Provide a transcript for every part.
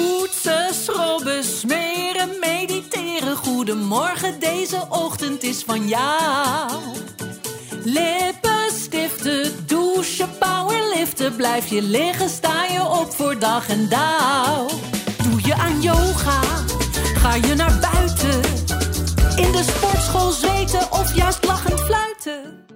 Poetsen, schrobben, smeren, mediteren. Goedemorgen, deze ochtend is van jou. Lippenstiften, douchen, powerliften. Blijf je liggen, sta je op voor dag en dauw. Doe je aan yoga, ga je naar buiten. In de sportschool zweten of juist lachend fluiten.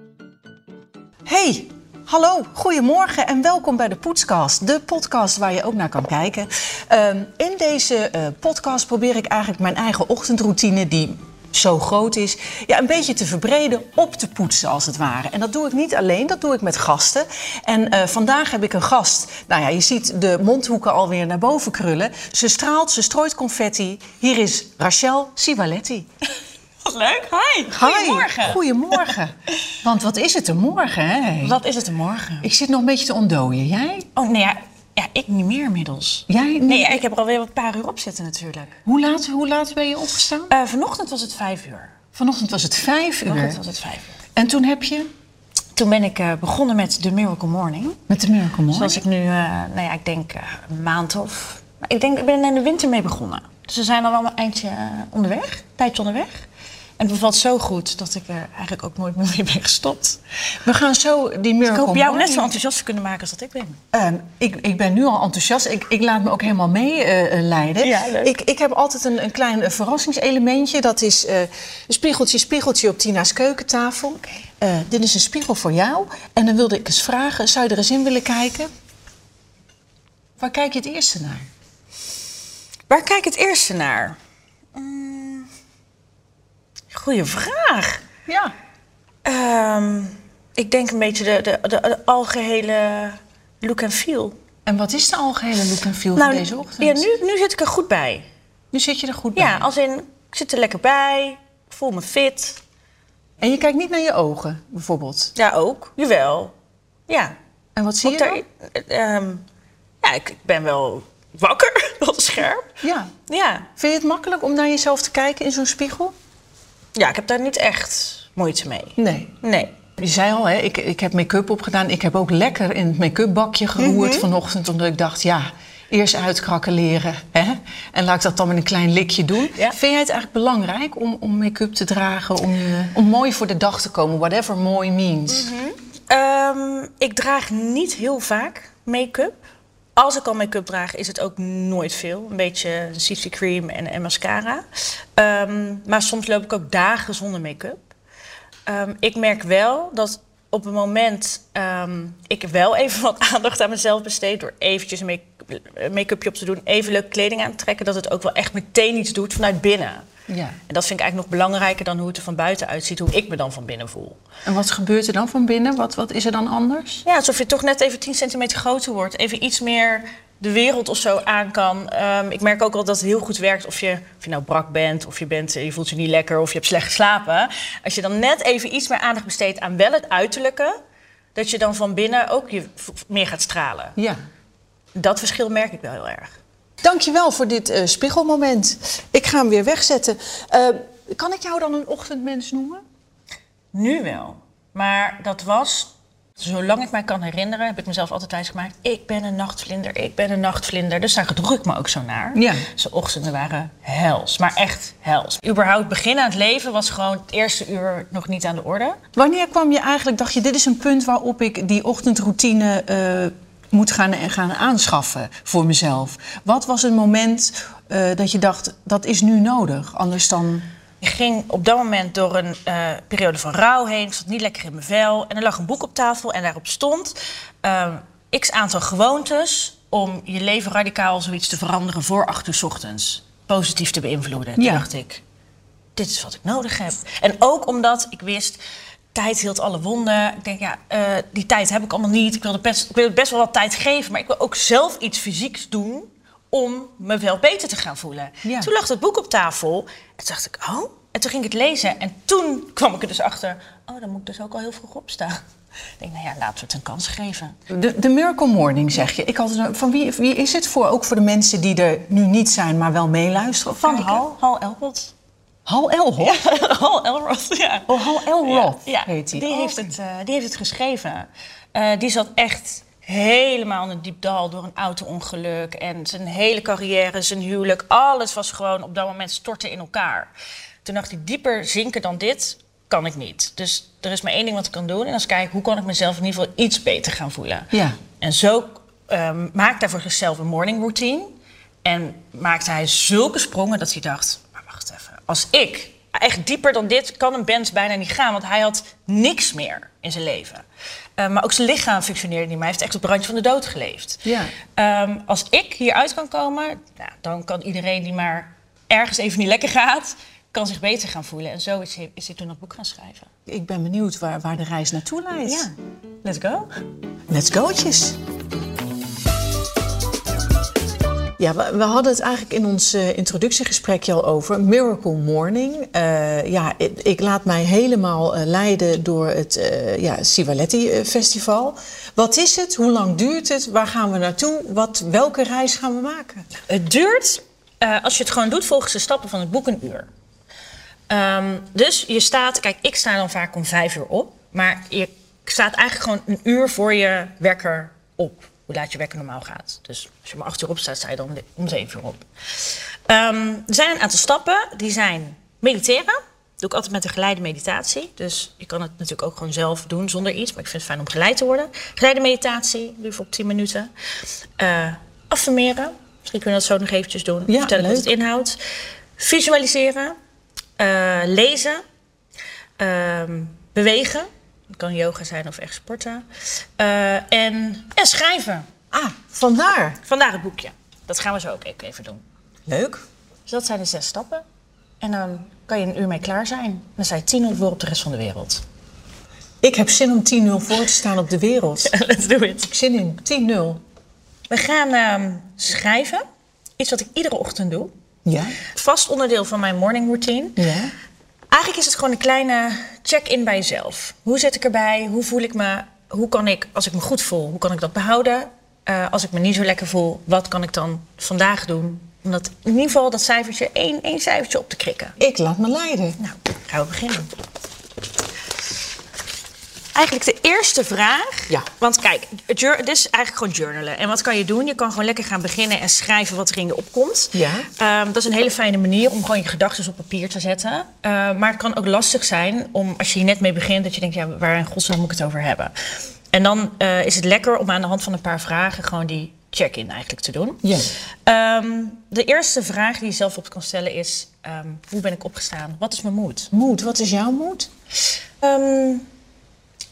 Hey, hallo, goedemorgen en welkom bij de Poetscast. De podcast waar je ook naar kan kijken. Ehm, in deze eh, podcast probeer ik eigenlijk mijn eigen ochtendroutine... die zo groot is, ja, een beetje te verbreden, op te poetsen als het ware. En dat doe ik niet alleen, dat doe ik met gasten. En eh, vandaag heb ik een gast. Nou ja, je ziet de mondhoeken alweer naar boven krullen. Ze straalt, ze strooit confetti. Hier is Rachel Sivaletti. Leuk. Hi. Goedemorgen. Hi, goedemorgen. Want wat is het een morgen, hè? Wat is het een morgen? Ik zit nog een beetje te ontdooien. Jij? Oh, nee, ja, ja, ik niet meer inmiddels. Jij? Nee, ja, ik heb er alweer een paar uur op zitten natuurlijk. Hoe laat, hoe laat ben je opgestaan? Eh, vanochtend was het vijf uur. Vanochtend was het vijf uur. Vanochtend was het vijf uur. En toen heb je? Toen ben ik eh, begonnen met de Miracle Morning. Met de Miracle Morning? Zoals ik nu, eh, nou ja, ik denk een maand of... Ik denk, ik ben er in de winter mee begonnen. Dus we zijn al wel een eindje onderweg, een tijdje onderweg. En het bevalt zo goed dat ik er eigenlijk ook nooit meer mee ben gestopt. We gaan zo die Miracle Ik hoop jou net zo enthousiast te kunnen maken als dat ik ben. Ehm, ik, ik ben nu al enthousiast. Ik, ik laat me ook helemaal meeleiden. Ja, leuk. ik, ik heb altijd een, een klein eh, verrassingselementje. Dat is eh, een spiegeltje, spiegeltje op Tina's keukentafel. Eh, dit is een spiegel voor jou. En dan wilde ik eens vragen, zou je er eens in willen kijken? Waar kijk je het eerste naar? Waar kijk ik het eerste naar? Mm, goeie vraag. Ja. Ehm, ik denk een beetje de, de, de, de algehele look and feel. En wat is de algehele look en feel van deze ochtend? Nou, ja, nu, nu zit ik er goed bij. Nu zit je er goed bij. Ja, als in, ik zit er lekker bij, ik voel me fit. En je kijkt niet naar je ogen, bijvoorbeeld. Ja, ook. Jawel. Ja. En wat zie je er- ehm, ja, ik, ik ben wel wakker, wel scherp. Ja. Ja. Vind je het makkelijk om naar jezelf te kijken in zo'n spiegel? Ja, ik heb daar niet echt moeite mee. Nee. Nee. Je zei al, hè, ik, ik heb make-up opgedaan. Ik heb ook lekker in het make-up bakje geroerd Mhm. vanochtend. Omdat ik dacht, ja, eerst uitkrakken leren. Hè? En laat ik dat dan met een klein likje doen. Ja. Vind jij het eigenlijk belangrijk om, om make-up te dragen? Om, je, om mooi voor de dag te komen, whatever mooi means. Mhm. Ehm, ik draag niet heel vaak make-up. Als ik al make-up draag, is het ook nooit veel. Een beetje CC cream en, en mascara. Ehm, maar soms loop ik ook dagen zonder make-up. Ehm, ik merk wel dat op het moment ehm, ik wel even wat aandacht aan mezelf besteed... door eventjes make- make-upje op te doen, even leuke kleding aan te trekken... dat het ook wel echt meteen iets doet vanuit binnen. Ja. En dat vind ik eigenlijk nog belangrijker dan hoe het er van buiten uitziet... hoe ik me dan van binnen voel. En wat gebeurt er dan van binnen? Wat, wat is er dan anders? Ja, alsof je toch net even 10 centimeter groter wordt. Even iets meer de wereld of zo aan kan. Ehm, ik merk ook wel dat het heel goed werkt of je, of je nou brak bent... of je, bent, je voelt je niet lekker of je hebt slecht geslapen. Als je dan net even iets meer aandacht besteedt aan wel het uiterlijke... dat je dan van binnen ook je meer gaat stralen. Ja. Dat verschil merk ik wel heel erg. Dankjewel voor dit eh, spiegelmoment. Ik ga hem weer wegzetten. Eh, kan ik jou dan een ochtendmens noemen? Nu wel. Maar dat was, zolang ik mij kan herinneren... heb ik mezelf altijd wijsgemaakt... ik ben een nachtvlinder, ik ben een nachtvlinder. Dus daar gedroeg ik me ook zo naar. Ja. Zijn ochtenden waren hels, maar echt hels. Überhaupt begin aan het leven was gewoon het eerste uur nog niet aan de orde. Wanneer kwam je eigenlijk, dacht je, dit is een punt waarop ik die ochtendroutine eh, moet gaan, gaan aanschaffen voor mezelf? Wat was een moment eh, dat je dacht, dat is nu nodig? Anders dan. Ik ging op dat moment door een eh, periode van rouw heen. Ik zat niet lekker in mijn vel. En er lag een boek op tafel en daarop stond... ehm, x aantal gewoontes om je leven radicaal zoiets te veranderen voor acht uur 's ochtends. Positief te beïnvloeden. Toen dacht ik, dit is wat ik nodig heb. En ook omdat ik wist, tijd hield alle wonden. Ik denk, ja, eh, die tijd heb ik allemaal niet. Ik wil, best, ik wil best wel wat tijd geven, maar ik wil ook zelf iets fysieks doen om me wel beter te gaan voelen. Ja. Toen lag dat boek op tafel en toen dacht ik, oh. En toen ging ik het lezen en toen kwam ik er dus achter, oh, dan moet ik dus ook al heel vroeg opstaan. Ik denk, nou ja, laten we het een kans geven. De, de Miracle Morning zeg je. Ik had, een- van wie, wie is het voor? Ook voor de mensen die er nu niet zijn, maar wel meeluisteren? Van? Hal, Hal Elrod. Hal Elrod? Hal Elrod, ja. Oh, Hal Elrod ja, heet hij. Die, Oh, heeft het, eh, die heeft het geschreven. Eh, die zat echt helemaal in een diep dal door een auto-ongeluk. En zijn hele carrière, zijn huwelijk, alles was gewoon op dat moment storten in elkaar. Toen dacht ik, dieper zinken dan dit kan ik niet. Dus er is maar één ding wat ik kan doen. En dat is kijken, hoe kan ik mezelf in ieder geval iets beter gaan voelen. Ja. En zo um, maakte hij voor zichzelf een morning routine. En maakte hij zulke sprongen dat hij dacht. Als ik echt dieper dan dit kan een band bijna niet gaan. Want hij had niks meer in zijn leven. Uh, maar ook zijn lichaam functioneerde niet meer. Hij heeft echt op het randje van de dood geleefd. Ja. Um, als ik hieruit kan komen, nou, dan kan iedereen die maar ergens even niet lekker gaat, kan zich beter gaan voelen. En zo is hij, is hij toen dat boek gaan schrijven. Ik ben benieuwd waar, waar de reis naartoe leidt. Ja, let's go. Let's go'tjes. Ja, we, hadden het eigenlijk in ons uh, introductiegesprekje al over. Miracle Morning. Uh, ja, ik, laat mij helemaal uh, leiden door het ja, Sivaletti Festival. Wat is het? Hoe lang duurt het? Waar gaan we naartoe? Wat, welke reis gaan we maken? Het duurt, als je het gewoon doet volgens de stappen van het boek, een uur. Um, dus je staat, kijk, ik sta dan vaak om vijf uur op. Maar je staat eigenlijk gewoon een uur voor je wekker op hoe laat je wekker normaal gaat. Dus als je maar acht uur op staat, sta je dan om zeven uur op. Um, er zijn een aantal stappen. Die zijn mediteren. doe ik altijd met een geleide meditatie. Dus je kan het natuurlijk ook gewoon zelf doen zonder iets. Maar ik vind het fijn om geleid te worden. Geleide meditatie, doe je op 10 minuten. Uh, affirmeren. Misschien kunnen we dat zo nog eventjes doen. Ja, Vertellen wat het inhoudt. Visualiseren. Uh, lezen. Uh, bewegen. Het kan yoga zijn of echt sporten. Uh, en, en schrijven. Ah, vandaar. Vandaar het boekje. Dat gaan we zo ook even doen. Leuk. Dus dat zijn de zes stappen. En dan kan je een uur mee klaar zijn. Dan sta je 10-0 voor op de rest van de wereld. Ik heb zin om 10-0 voor te staan op de wereld. Let's do it. Ik zin in 10-0. We gaan uh, schrijven. Iets wat ik iedere ochtend doe. Ja. Vast onderdeel van mijn morning routine. Ja. Eigenlijk is het gewoon een kleine check-in bij jezelf. Hoe zit ik erbij? Hoe voel ik me? Hoe kan ik, als ik me goed voel, hoe kan ik dat behouden? Uh, als ik me niet zo lekker voel, wat kan ik dan vandaag doen? Om dat, in ieder geval dat cijfertje, één, één cijfertje op te krikken. Ik laat me leiden. Nou, gaan we beginnen. Eigenlijk de eerste vraag. Ja. Want kijk, het is eigenlijk gewoon journalen. En wat kan je doen? Je kan gewoon lekker gaan beginnen en schrijven wat er in je opkomt. Ja. Um, dat is een hele fijne manier om gewoon je gedachten op papier te zetten. Uh, maar het kan ook lastig zijn om, als je hier net mee begint, dat je denkt, ja, waar in godsnaam moet ik het over hebben? En dan uh, is het lekker om aan de hand van een paar vragen gewoon die check-in eigenlijk te doen. Ja. Um, de eerste vraag die je zelf op kan stellen is: um, hoe ben ik opgestaan? Wat is mijn moed? Moed, wat is jouw moed? Um,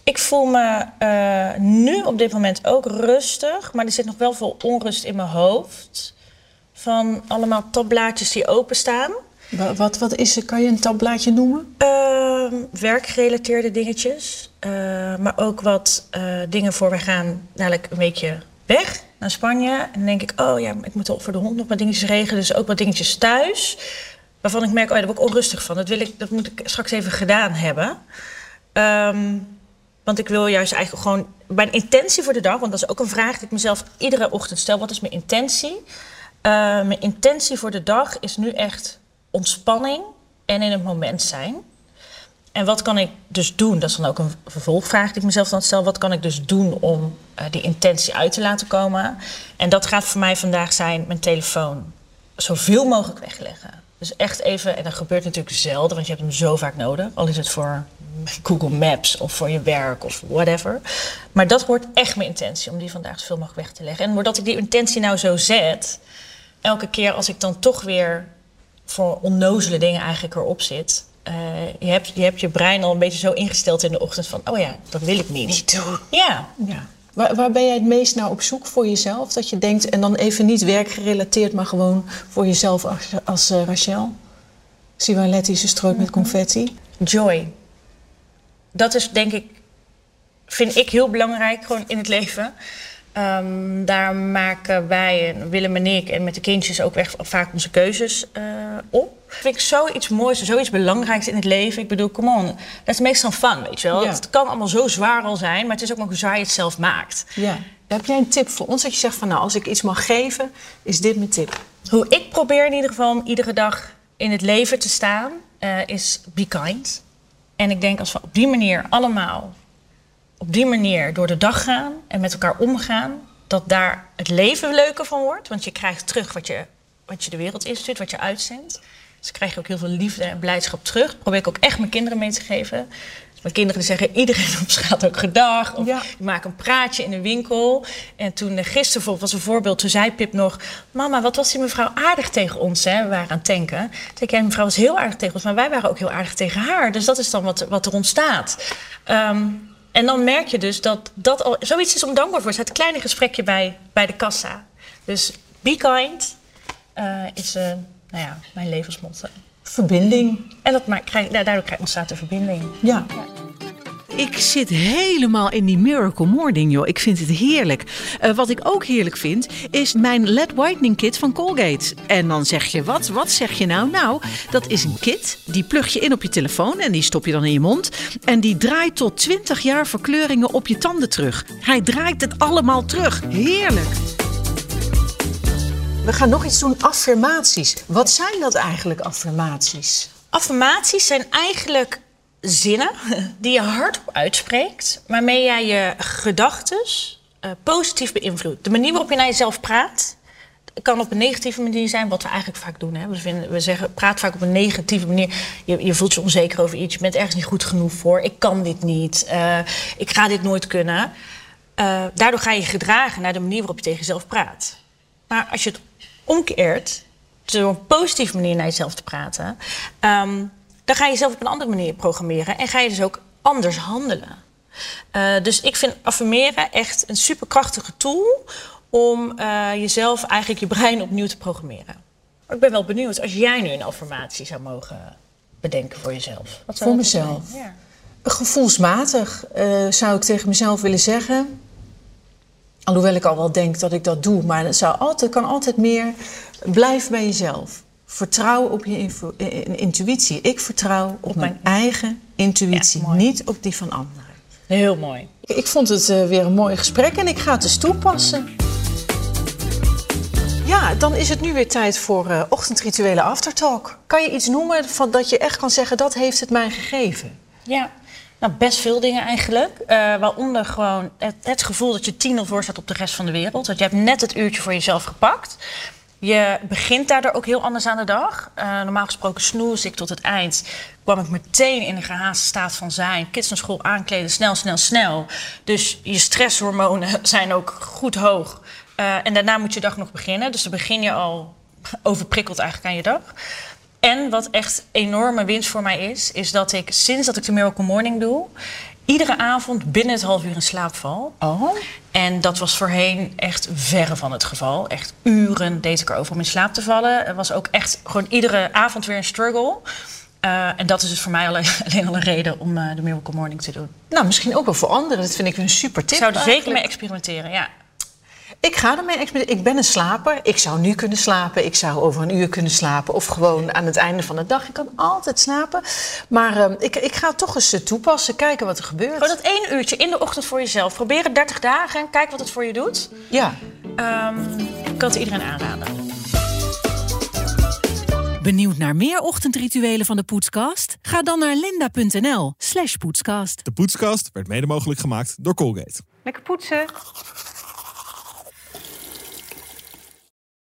ik voel me uh, nu op dit moment ook rustig, maar er zit nog wel veel onrust in mijn hoofd. Van allemaal tabblaadjes die openstaan. Wat, wat, wat is er? Kan je een tabblaadje noemen? Uh, werkgerelateerde dingetjes. Uh, maar ook wat uh, dingen voor we gaan dadelijk een weekje weg naar Spanje. En dan denk ik, oh ja, ik moet voor de hond nog wat dingetjes regelen. Dus ook wat dingetjes thuis. Waarvan ik merk, oh ja, daar word ik onrustig van. Dat, wil ik, dat moet ik straks even gedaan hebben. Um, want ik wil juist eigenlijk gewoon mijn intentie voor de dag, want dat is ook een vraag die ik mezelf iedere ochtend stel. Wat is mijn intentie? Uh, mijn intentie voor de dag is nu echt ontspanning en in het moment zijn. En wat kan ik dus doen? Dat is dan ook een vervolgvraag die ik mezelf dan stel. Wat kan ik dus doen om uh, die intentie uit te laten komen? En dat gaat voor mij vandaag zijn mijn telefoon zoveel mogelijk wegleggen. Dus echt even, en dat gebeurt natuurlijk zelden, want je hebt hem zo vaak nodig. Al is het voor Google Maps of voor je werk of whatever. Maar dat wordt echt mijn intentie, om die vandaag zoveel mogelijk weg te leggen. En doordat ik die intentie nou zo zet, elke keer als ik dan toch weer voor onnozele dingen eigenlijk erop zit... Uh, je, hebt, je hebt je brein al een beetje zo ingesteld in de ochtend van... oh ja, dat wil ik niet. Niet doen. Ja. ja. Waar, waar, ben jij het meest naar op zoek voor jezelf? Dat je denkt, en dan even niet werkgerelateerd, maar gewoon voor jezelf als, als uh, Rachel? Siwaletti, ze strooit met confetti. Joy. Dat is denk ik, vind ik heel belangrijk gewoon in het leven. Um, daar maken wij, Willem en ik, en met de kindjes ook echt vaak onze keuzes uh, op. Vind ik zoiets moois, zoiets belangrijks in het leven. Ik bedoel, come on, dat is meestal fun, weet je wel. Ja. Het kan allemaal zo zwaar al zijn, maar het is ook maar hoe zwaar je het zelf maakt. Ja. Heb jij een tip voor ons dat je zegt van, nou, als ik iets mag geven, is dit mijn tip? Hoe ik probeer in ieder geval iedere dag in het leven te staan, uh, is be kind. En ik denk als we op die manier allemaal op die manier door de dag gaan en met elkaar omgaan, dat daar het leven leuker van wordt. Want je krijgt terug wat je, wat je de wereld instuurt, wat je uitzendt. Dus krijg je ook heel veel liefde en blijdschap terug. Dat probeer ik ook echt mijn kinderen mee te geven. Dus mijn kinderen die zeggen iedereen op straat ook gedag. Of Ja. die maken een praatje in de winkel. En toen eh, gisteren bijvoorbeeld was een voorbeeld. Toen zei Pip nog... Mama, wat was die mevrouw aardig tegen ons? Hè? We waren aan het tanken. Toen zei ik, mevrouw was heel aardig tegen ons. Maar wij waren ook heel aardig tegen haar. Dus dat is dan wat, wat er ontstaat. Ehm, en dan merk je dus dat dat al zoiets is om dankbaar voor. Het kleine gesprekje bij, bij de kassa. Dus be kind eh, is eh, nou ja, mijn levensmotto. Verbinding. En dat maakt, krijg, daardoor krijg, ontstaat de verbinding. Ja. Ik zit helemaal in die Miracle Morning, joh. Ik vind het heerlijk. Eh, wat ik ook heerlijk vind, is mijn LED Whitening Kit van Colgate. En dan zeg je, wat? Wat zeg je nou? Nou, dat is een kit. Die plug je in op je telefoon en die stop je dan in je mond. En die draait tot 20 jaar verkleuringen op je tanden terug. Hij draait het allemaal terug. Heerlijk. We gaan nog iets doen, affirmaties. Wat zijn dat eigenlijk, affirmaties? Affirmaties zijn eigenlijk zinnen die je hardop uitspreekt, waarmee jij je gedachten positief beïnvloedt. De manier waarop je naar jezelf praat kan op een negatieve manier zijn, wat we eigenlijk vaak doen. Hè. We, we zeggen, praat vaak op een negatieve manier. Je, je voelt je onzeker over iets, je bent ergens niet goed genoeg voor. Ik kan dit niet, eh, ik ga dit nooit kunnen. Eh, daardoor ga je je gedragen naar de manier waarop je tegen jezelf praat. Maar als je het omkeert, door een positieve manier naar jezelf te praten, ehm, dan ga je jezelf op een andere manier programmeren en ga je dus ook anders handelen. Eh, dus ik vind affirmeren echt een superkrachtige tool om eh, jezelf eigenlijk je brein opnieuw te programmeren. Ik ben wel benieuwd als jij nu een affirmatie zou mogen bedenken voor jezelf. Wat Voor mezelf? Ja. Gevoelsmatig eh, zou ik tegen mezelf willen zeggen. Alhoewel ik al wel denk dat ik dat doe, maar het zou altijd, kan altijd meer. Blijf bij jezelf. Vertrouw op je info- eh, intuïtie. Ik vertrouw op, mijn, mijn- eigen intuïtie, Ja, niet op die van anderen. Heel mooi. Ik- vond het eh, weer een mooi gesprek en ik ga het dus toepassen. Ja, dan is het nu weer tijd voor eh ochtendrituele aftertalk. Kan je iets noemen van dat je echt kan zeggen dat heeft het mij gegeven? Ja, nou best veel dingen eigenlijk. Eh, waaronder gewoon het, het gevoel dat je tien voor staat op de rest van de wereld. Dat je hebt net het uurtje voor jezelf gepakt. Je begint daardoor ook heel anders aan de dag. Eh, normaal gesproken snoes ik tot het eind. Kwam ik meteen in een gehaaste staat van zijn. Kids naar school aankleden, snel, snel, snel. Dus je stresshormonen zijn ook goed hoog. Eh, en daarna moet je dag nog beginnen. Dus dan begin je al overprikkeld eigenlijk aan je dag. En wat echt enorme winst voor mij is, is dat ik sinds dat ik de Miracle Morning doe, iedere avond binnen het half uur in slaap val. Oh, En dat was voorheen echt verre van het geval. Echt uren deed ik erover om in slaap te vallen. Het was ook echt gewoon iedere avond weer een struggle. Eh, en dat is dus voor mij alleen, alleen al een reden om eh, de Miracle Morning te doen. nou misschien ook wel voor anderen. Dat vind ik een super tip. Ik zou er zeker mee experimenteren, ja. Ik ga ermee experimenteren. Ik ben een slaper. Ik zou nu kunnen slapen. Ik zou over een uur kunnen slapen. Of gewoon aan het einde van de dag. Ik kan altijd slapen. Maar ehm, ik, ik ga het toch eens eh, toepassen. Kijken wat er gebeurt. Gewoon dat één uurtje in de ochtend voor jezelf. Probeer het 30 dagen en kijk wat het voor je doet. Ja. Ehm, ik kan het iedereen aanraden. Benieuwd naar meer ochtendrituelen van de Poetskast? Ga dan naar linda.nl slash poetskast. De poetskast werd mede mogelijk gemaakt door Colgate. Lekker poetsen.